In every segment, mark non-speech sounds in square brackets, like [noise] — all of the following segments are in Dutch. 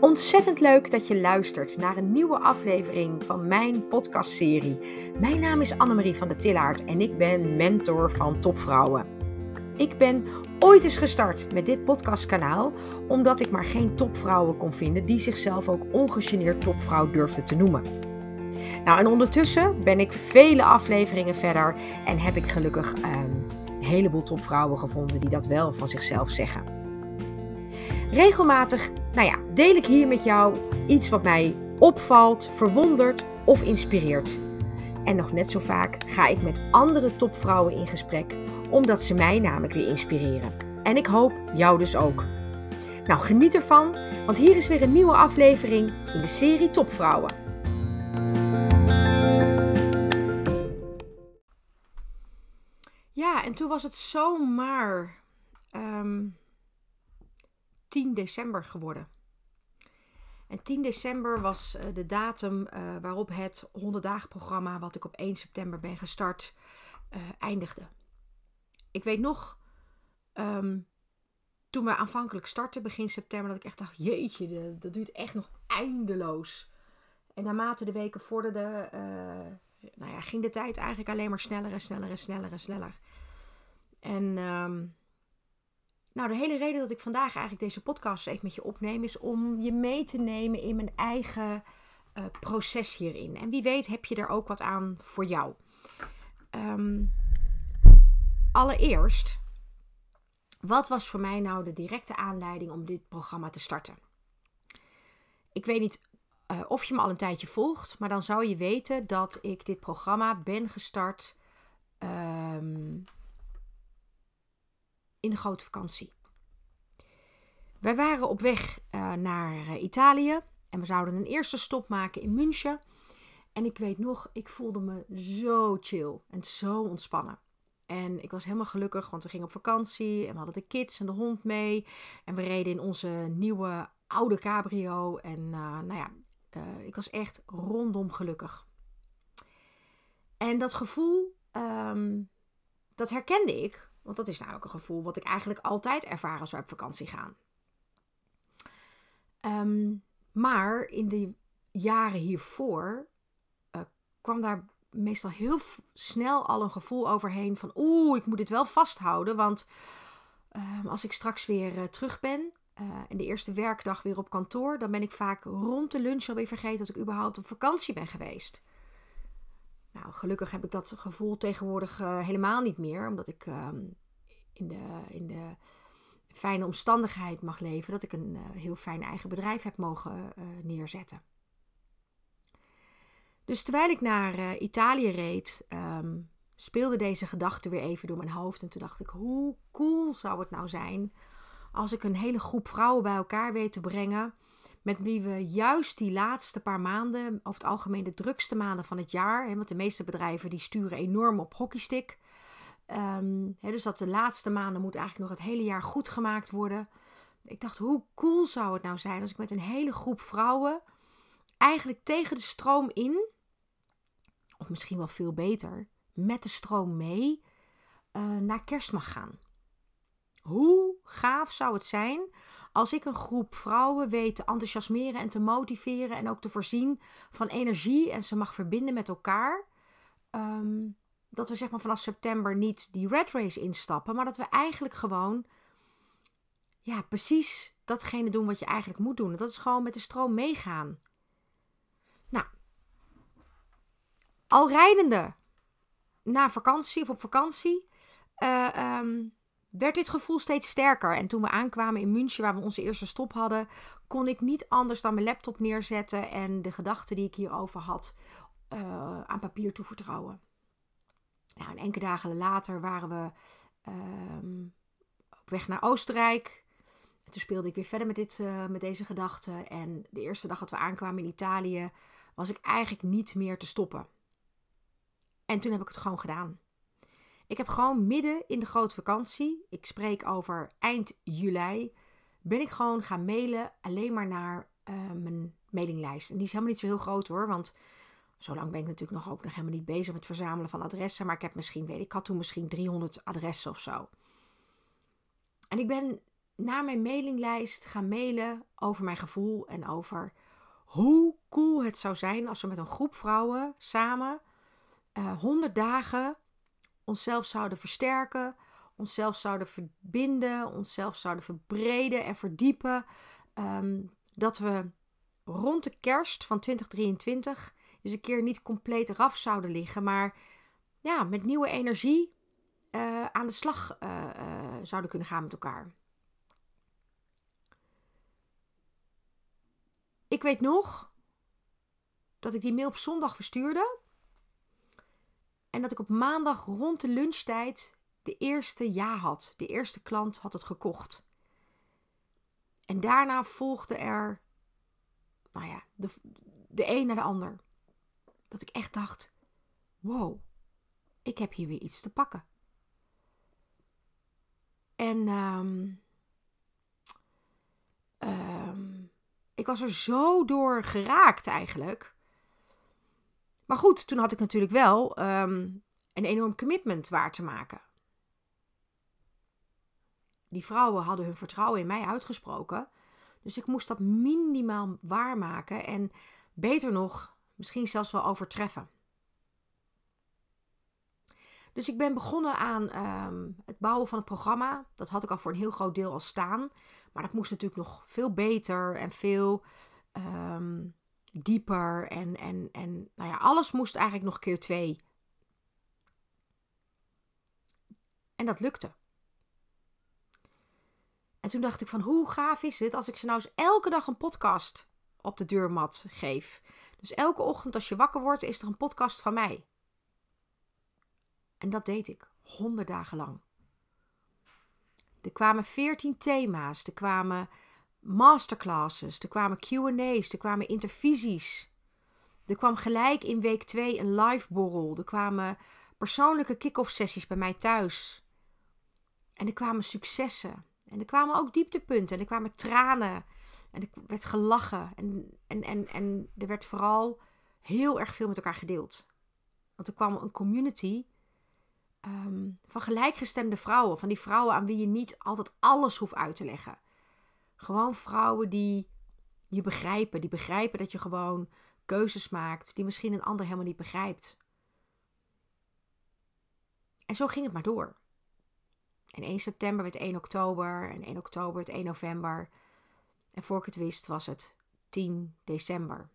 Ontzettend leuk dat je luistert naar een nieuwe aflevering van mijn podcastserie. Mijn naam is Annemarie van der Tillaert en ik ben mentor van topvrouwen. Ik ben ooit eens gestart met dit podcastkanaal omdat ik maar geen topvrouwen kon vinden die zichzelf ook ongegeneerd topvrouw durfden te noemen. Nou, en ondertussen ben ik vele afleveringen verder en heb ik gelukkig ehm, een heleboel topvrouwen gevonden die dat wel van zichzelf zeggen. Regelmatig deel ik hier met jou iets wat mij opvalt, verwondert of inspireert. En nog net zo vaak ga ik met andere topvrouwen in gesprek, omdat ze mij namelijk weer inspireren. En ik hoop jou dus ook. Nou, geniet ervan, want hier is weer een nieuwe aflevering in de serie Topvrouwen. Ja, en toen was het zomaar um, 10 december geworden. En 10 december was uh, de datum uh, waarop het 100 dagen programma, wat ik op 1 september ben gestart, uh, eindigde. Ik weet nog, um, toen we aanvankelijk startten, begin september, dat ik echt dacht, jeetje, dat duurt echt nog eindeloos. En naarmate de weken vorderden, nou ja, ging de tijd eigenlijk alleen maar sneller en sneller en sneller en sneller. En um, nou, de hele reden dat ik vandaag eigenlijk deze podcast even met je opneem, is om je mee te nemen in mijn eigen uh, proces hierin. En wie weet heb je er ook wat aan voor jou. Um, allereerst, wat was voor mij nou de directe aanleiding om dit programma te starten? Ik weet niet uh, of je me al een tijdje volgt, maar dan zou je weten dat ik dit programma ben gestart um, in de grote vakantie. Wij waren op weg uh, naar uh, Italië en we zouden een eerste stop maken in München. En ik weet nog, ik voelde me zo chill en zo ontspannen. En ik was helemaal gelukkig, want we gingen op vakantie en we hadden de kids en de hond mee. En we reden in onze nieuwe oude cabrio. En uh, nou ja, ik was echt rondom gelukkig. En dat gevoel, um, dat herkende ik want dat is nou ook een gevoel wat ik eigenlijk altijd ervaar als we op vakantie gaan. Um, maar in de jaren hiervoor uh, kwam daar meestal heel snel al een gevoel overheen van oeh, ik moet dit wel vasthouden. Want uh, als ik straks weer uh, terug ben en de eerste werkdag weer op kantoor, dan ben ik vaak rond de lunch alweer vergeten dat ik überhaupt op vakantie ben geweest. Nou, gelukkig heb ik dat gevoel tegenwoordig uh, helemaal niet meer, omdat ik uh, in, de, in de fijne omstandigheid mag leven dat ik een uh, heel fijn eigen bedrijf heb mogen uh, neerzetten. Dus terwijl ik naar Italië reed, um, speelde deze gedachte weer even door mijn hoofd. En toen dacht ik, hoe cool zou het nou zijn als ik een hele groep vrouwen bij elkaar weet te brengen met wie we juist die laatste paar maanden, over het algemeen de drukste maanden van het jaar, hè, want de meeste bedrijven die sturen enorm op hockeystick. Um, hè, dus dat de laatste maanden moet eigenlijk nog het hele jaar goed gemaakt worden. Ik dacht, hoe cool zou het nou zijn als ik met een hele groep vrouwen eigenlijk tegen de stroom in, of misschien wel veel beter, met de stroom mee, uh, naar kerst mag gaan. Hoe gaaf zou het zijn als ik een groep vrouwen weet te enthousiasmeren en te motiveren en ook te voorzien van energie en ze mag verbinden met elkaar. Um, dat we zeg maar vanaf september niet die red race instappen, maar dat we eigenlijk gewoon ja, precies datgene doen wat je eigenlijk moet doen. Dat is gewoon met de stroom meegaan. Nou, al rijdende na vakantie of op vakantie, uh, um, werd dit gevoel steeds sterker. En toen we aankwamen in München, waar we onze eerste stop hadden, kon ik niet anders dan mijn laptop neerzetten en de gedachten die ik hierover had uh, aan papier toevertrouwen. Nou, en enkele dagen later waren we uh, op weg naar Oostenrijk. En toen speelde ik weer verder met, dit, uh, met deze gedachten. En de eerste dag dat we aankwamen in Italië, was ik eigenlijk niet meer te stoppen. En toen heb ik het gewoon gedaan. Ik heb gewoon midden in de grote vakantie, ik spreek over eind juli, ben ik gewoon gaan mailen alleen maar naar uh, mijn mailinglijst. En die is helemaal niet zo heel groot hoor, want zo lang ben ik natuurlijk nog ook nog helemaal niet bezig met verzamelen van adressen. Maar ik heb misschien, weet ik, had toen misschien 300 adressen of zo. En ik ben naar mijn mailinglijst gaan mailen over mijn gevoel en over hoe cool het zou zijn als we met een groep vrouwen samen uh, 100 dagen onszelf zouden versterken, onszelf zouden verbinden, onszelf zouden verbreden en verdiepen. Ehm, dat we rond de kerst van 2023 eens een keer niet compleet eraf zouden liggen, maar ja, met nieuwe energie uh, aan de slag uh, uh, zouden kunnen gaan met elkaar. Ik weet nog dat ik die mail op zondag verstuurde. En dat ik op maandag rond de lunchtijd de eerste ja had. De eerste klant had het gekocht. En daarna volgde er, nou ja, de, de een naar de ander. Dat ik echt dacht: wow, ik heb hier weer iets te pakken. En um, um, ik was er zo door geraakt eigenlijk. Maar goed, toen had ik natuurlijk wel um, een enorm commitment waar te maken. Die vrouwen hadden hun vertrouwen in mij uitgesproken. Dus ik moest dat minimaal waarmaken en beter nog, misschien zelfs wel overtreffen. Dus ik ben begonnen aan um, het bouwen van het programma. Dat had ik al voor een heel groot deel al staan. Maar dat moest natuurlijk nog veel beter en veel um, dieper. En, en, en nou ja, alles moest eigenlijk nog keer twee. En dat lukte. En toen dacht ik van hoe gaaf is het als ik ze nou eens elke dag een podcast op de deurmat geef. Dus elke ochtend als je wakker wordt is er een podcast van mij. En dat deed ik, honderd dagen lang. Er kwamen veertien thema's, er kwamen masterclasses, er kwamen QA's, er kwamen intervisies. Er kwam gelijk in week 2 een live borrel. Er kwamen persoonlijke kick-off sessies bij mij thuis. En er kwamen successen. En er kwamen ook dieptepunten. En er kwamen tranen. En er werd gelachen. En, en, en, en er werd vooral heel erg veel met elkaar gedeeld. Want er kwam een community um, van gelijkgestemde vrouwen. Van die vrouwen aan wie je niet altijd alles hoeft uit te leggen. Gewoon vrouwen die je begrijpen. Die begrijpen dat je gewoon keuzes maakt die misschien een ander helemaal niet begrijpt. En zo ging het maar door. En 1 september werd 1 oktober. En 1 oktober werd 1 november. En voor ik het wist was het 10 december.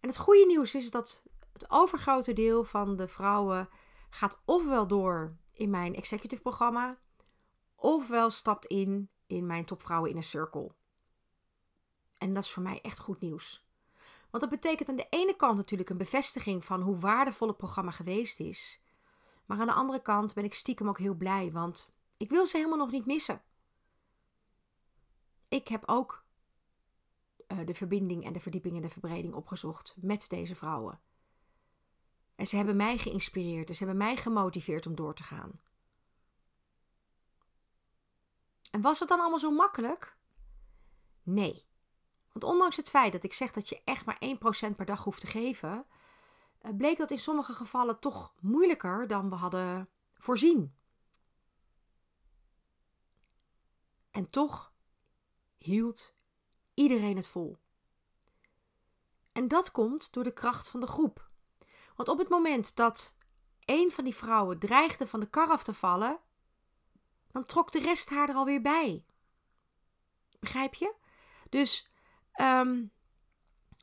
En het goede nieuws is dat het overgrote deel van de vrouwen gaat ofwel door in mijn executive programma, ofwel stapt in in mijn topvrouwen in een circle. En dat is voor mij echt goed nieuws. Want dat betekent aan de ene kant natuurlijk een bevestiging van hoe waardevol het programma geweest is. Maar aan de andere kant ben ik stiekem ook heel blij, want ik wil ze helemaal nog niet missen. Ik heb ook uh, de verbinding en de verdieping en de verbreding opgezocht met deze vrouwen. En ze hebben mij geïnspireerd. En ze hebben mij gemotiveerd om door te gaan. En was het dan allemaal zo makkelijk? Nee. Want ondanks het feit dat ik zeg dat je echt maar 1% per dag hoeft te geven, eh, bleek dat in sommige gevallen toch moeilijker dan we hadden voorzien. En toch hield iedereen het vol. En dat komt door de kracht van de groep. Want op het moment dat een van die vrouwen dreigde van de kar af te vallen, dan trok de rest haar er alweer bij. Begrijp je? Dus um,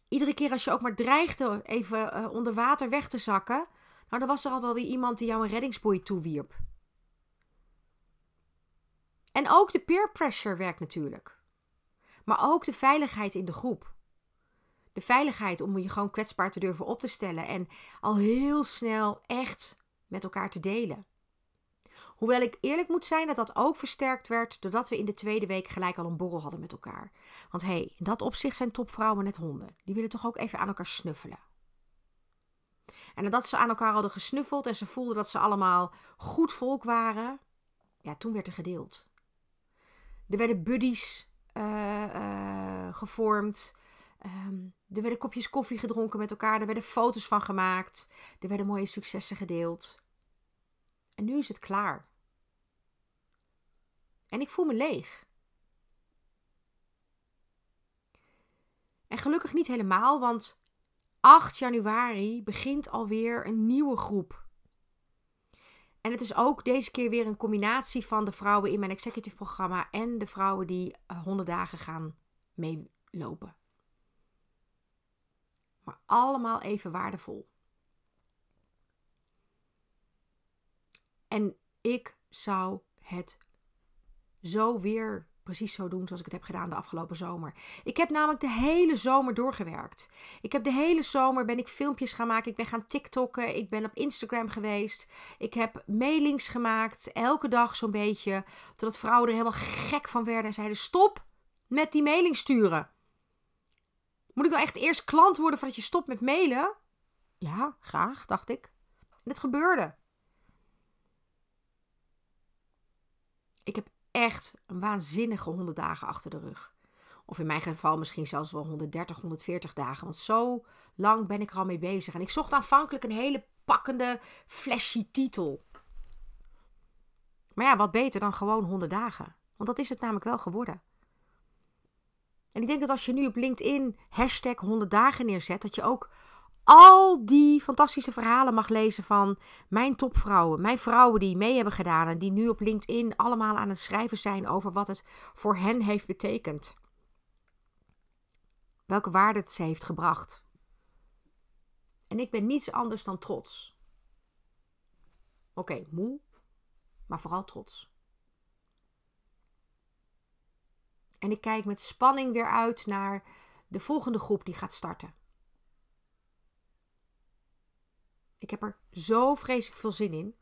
iedere keer als je ook maar dreigde even uh, onder water weg te zakken, nou, dan was er al wel weer iemand die jou een reddingsboei toewierp. En ook de peer pressure werkt natuurlijk. Maar ook de veiligheid in de groep de veiligheid om je gewoon kwetsbaar te durven op te stellen en al heel snel echt met elkaar te delen. Hoewel ik eerlijk moet zijn dat dat ook versterkt werd doordat we in de tweede week gelijk al een borrel hadden met elkaar. Want hé, hey, in dat opzicht zijn topvrouwen net honden. Die willen toch ook even aan elkaar snuffelen. En nadat ze aan elkaar hadden gesnuffeld en ze voelden dat ze allemaal goed volk waren, ja, toen werd er gedeeld. Er werden buddies uh, uh, gevormd. Um, er werden kopjes koffie gedronken met elkaar, er werden foto's van gemaakt, er werden mooie successen gedeeld. En nu is het klaar. En ik voel me leeg. En gelukkig niet helemaal, want 8 januari begint alweer een nieuwe groep. En het is ook deze keer weer een combinatie van de vrouwen in mijn executive programma en de vrouwen die 100 dagen gaan meelopen. Maar allemaal even waardevol. En ik zou het zo weer precies zo doen zoals ik het heb gedaan de afgelopen zomer. Ik heb namelijk de hele zomer doorgewerkt. Ik heb de hele zomer ben ik filmpjes gaan maken. Ik ben gaan TikTokken. Ik ben op Instagram geweest. Ik heb mailings gemaakt. Elke dag zo'n beetje. Totdat vrouwen er helemaal gek van werden en zeiden: stop met die mailing sturen. Moet ik nou echt eerst klant worden voordat je stopt met mailen? Ja, graag, dacht ik. En het gebeurde. Ik heb echt een waanzinnige 100 dagen achter de rug. Of in mijn geval misschien zelfs wel 130, 140 dagen. Want zo lang ben ik er al mee bezig. En ik zocht aanvankelijk een hele pakkende, flashy titel. Maar ja, wat beter dan gewoon 100 dagen. Want dat is het namelijk wel geworden. En ik denk dat als je nu op LinkedIn hashtag 100 dagen neerzet, dat je ook al die fantastische verhalen mag lezen van mijn topvrouwen, mijn vrouwen die mee hebben gedaan en die nu op LinkedIn allemaal aan het schrijven zijn over wat het voor hen heeft betekend. Welke waarde het ze heeft gebracht. En ik ben niets anders dan trots. Oké, moe, maar vooral trots. En ik kijk met spanning weer uit naar de volgende groep die gaat starten. Ik heb er zo vreselijk veel zin in.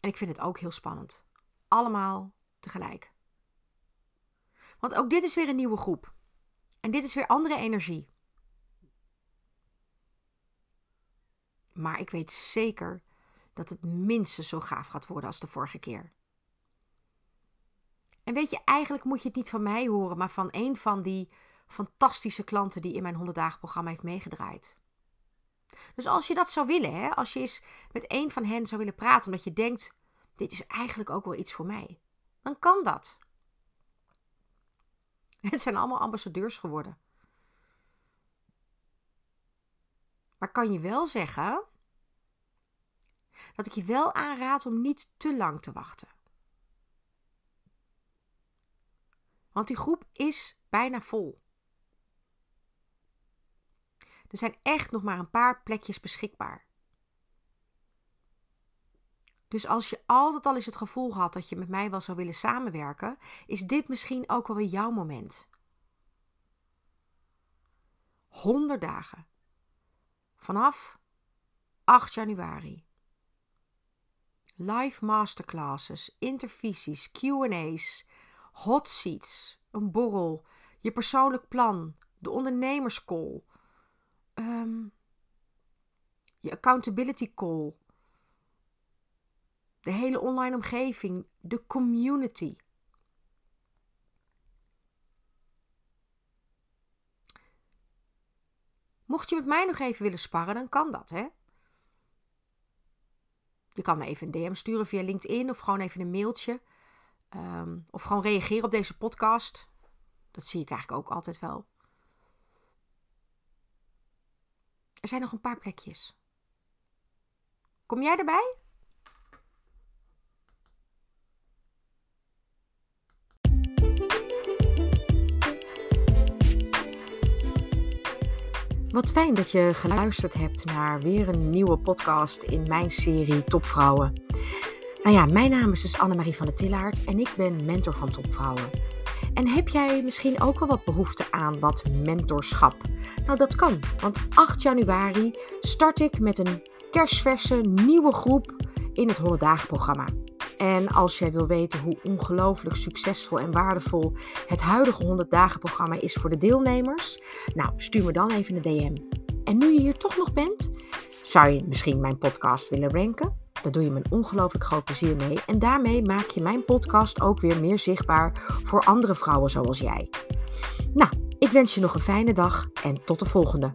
En ik vind het ook heel spannend. Allemaal tegelijk. Want ook dit is weer een nieuwe groep. En dit is weer andere energie. Maar ik weet zeker dat het minstens zo gaaf gaat worden als de vorige keer. En weet je, eigenlijk moet je het niet van mij horen, maar van een van die fantastische klanten die in mijn 100 dagen programma heeft meegedraaid. Dus als je dat zou willen, hè, als je eens met een van hen zou willen praten, omdat je denkt: dit is eigenlijk ook wel iets voor mij, dan kan dat. [laughs] Het zijn allemaal ambassadeurs geworden. Maar kan je wel zeggen dat ik je wel aanraad om niet te lang te wachten. Want die groep is bijna vol. Er zijn echt nog maar een paar plekjes beschikbaar. Dus als je altijd al eens het gevoel had dat je met mij wel zou willen samenwerken, is dit misschien ook wel weer jouw moment. 100 dagen. Vanaf 8 januari. Live masterclasses, intervisies, QA's, hot seats, een borrel, je persoonlijk plan, de ondernemerscall, um, je accountability call, de hele online omgeving, de community. Mocht je met mij nog even willen sparren, dan kan dat, hè? Je kan me even een DM sturen via LinkedIn of gewoon even een mailtje. Um, of gewoon reageren op deze podcast. Dat zie ik eigenlijk ook altijd wel. Er zijn nog een paar plekjes. Kom jij erbij? Wat fijn dat je geluisterd hebt naar weer een nieuwe podcast in mijn serie Topvrouwen. Nou ja, mijn naam is dus Annemarie van der Tillaert en ik ben mentor van Topvrouwen. En heb jij misschien ook wel wat behoefte aan wat mentorschap? Nou, dat kan, want 8 januari start ik met een kerstverse nieuwe groep in het 100 dagen programma. En als jij wil weten hoe ongelooflijk succesvol en waardevol het huidige 100 dagen programma is voor de deelnemers, nou, stuur me dan even een DM. En nu je hier toch nog bent, zou je misschien mijn podcast willen ranken? Daar doe je me ongelooflijk groot plezier mee. En daarmee maak je mijn podcast ook weer meer zichtbaar voor andere vrouwen zoals jij. Nou, ik wens je nog een fijne dag en tot de volgende.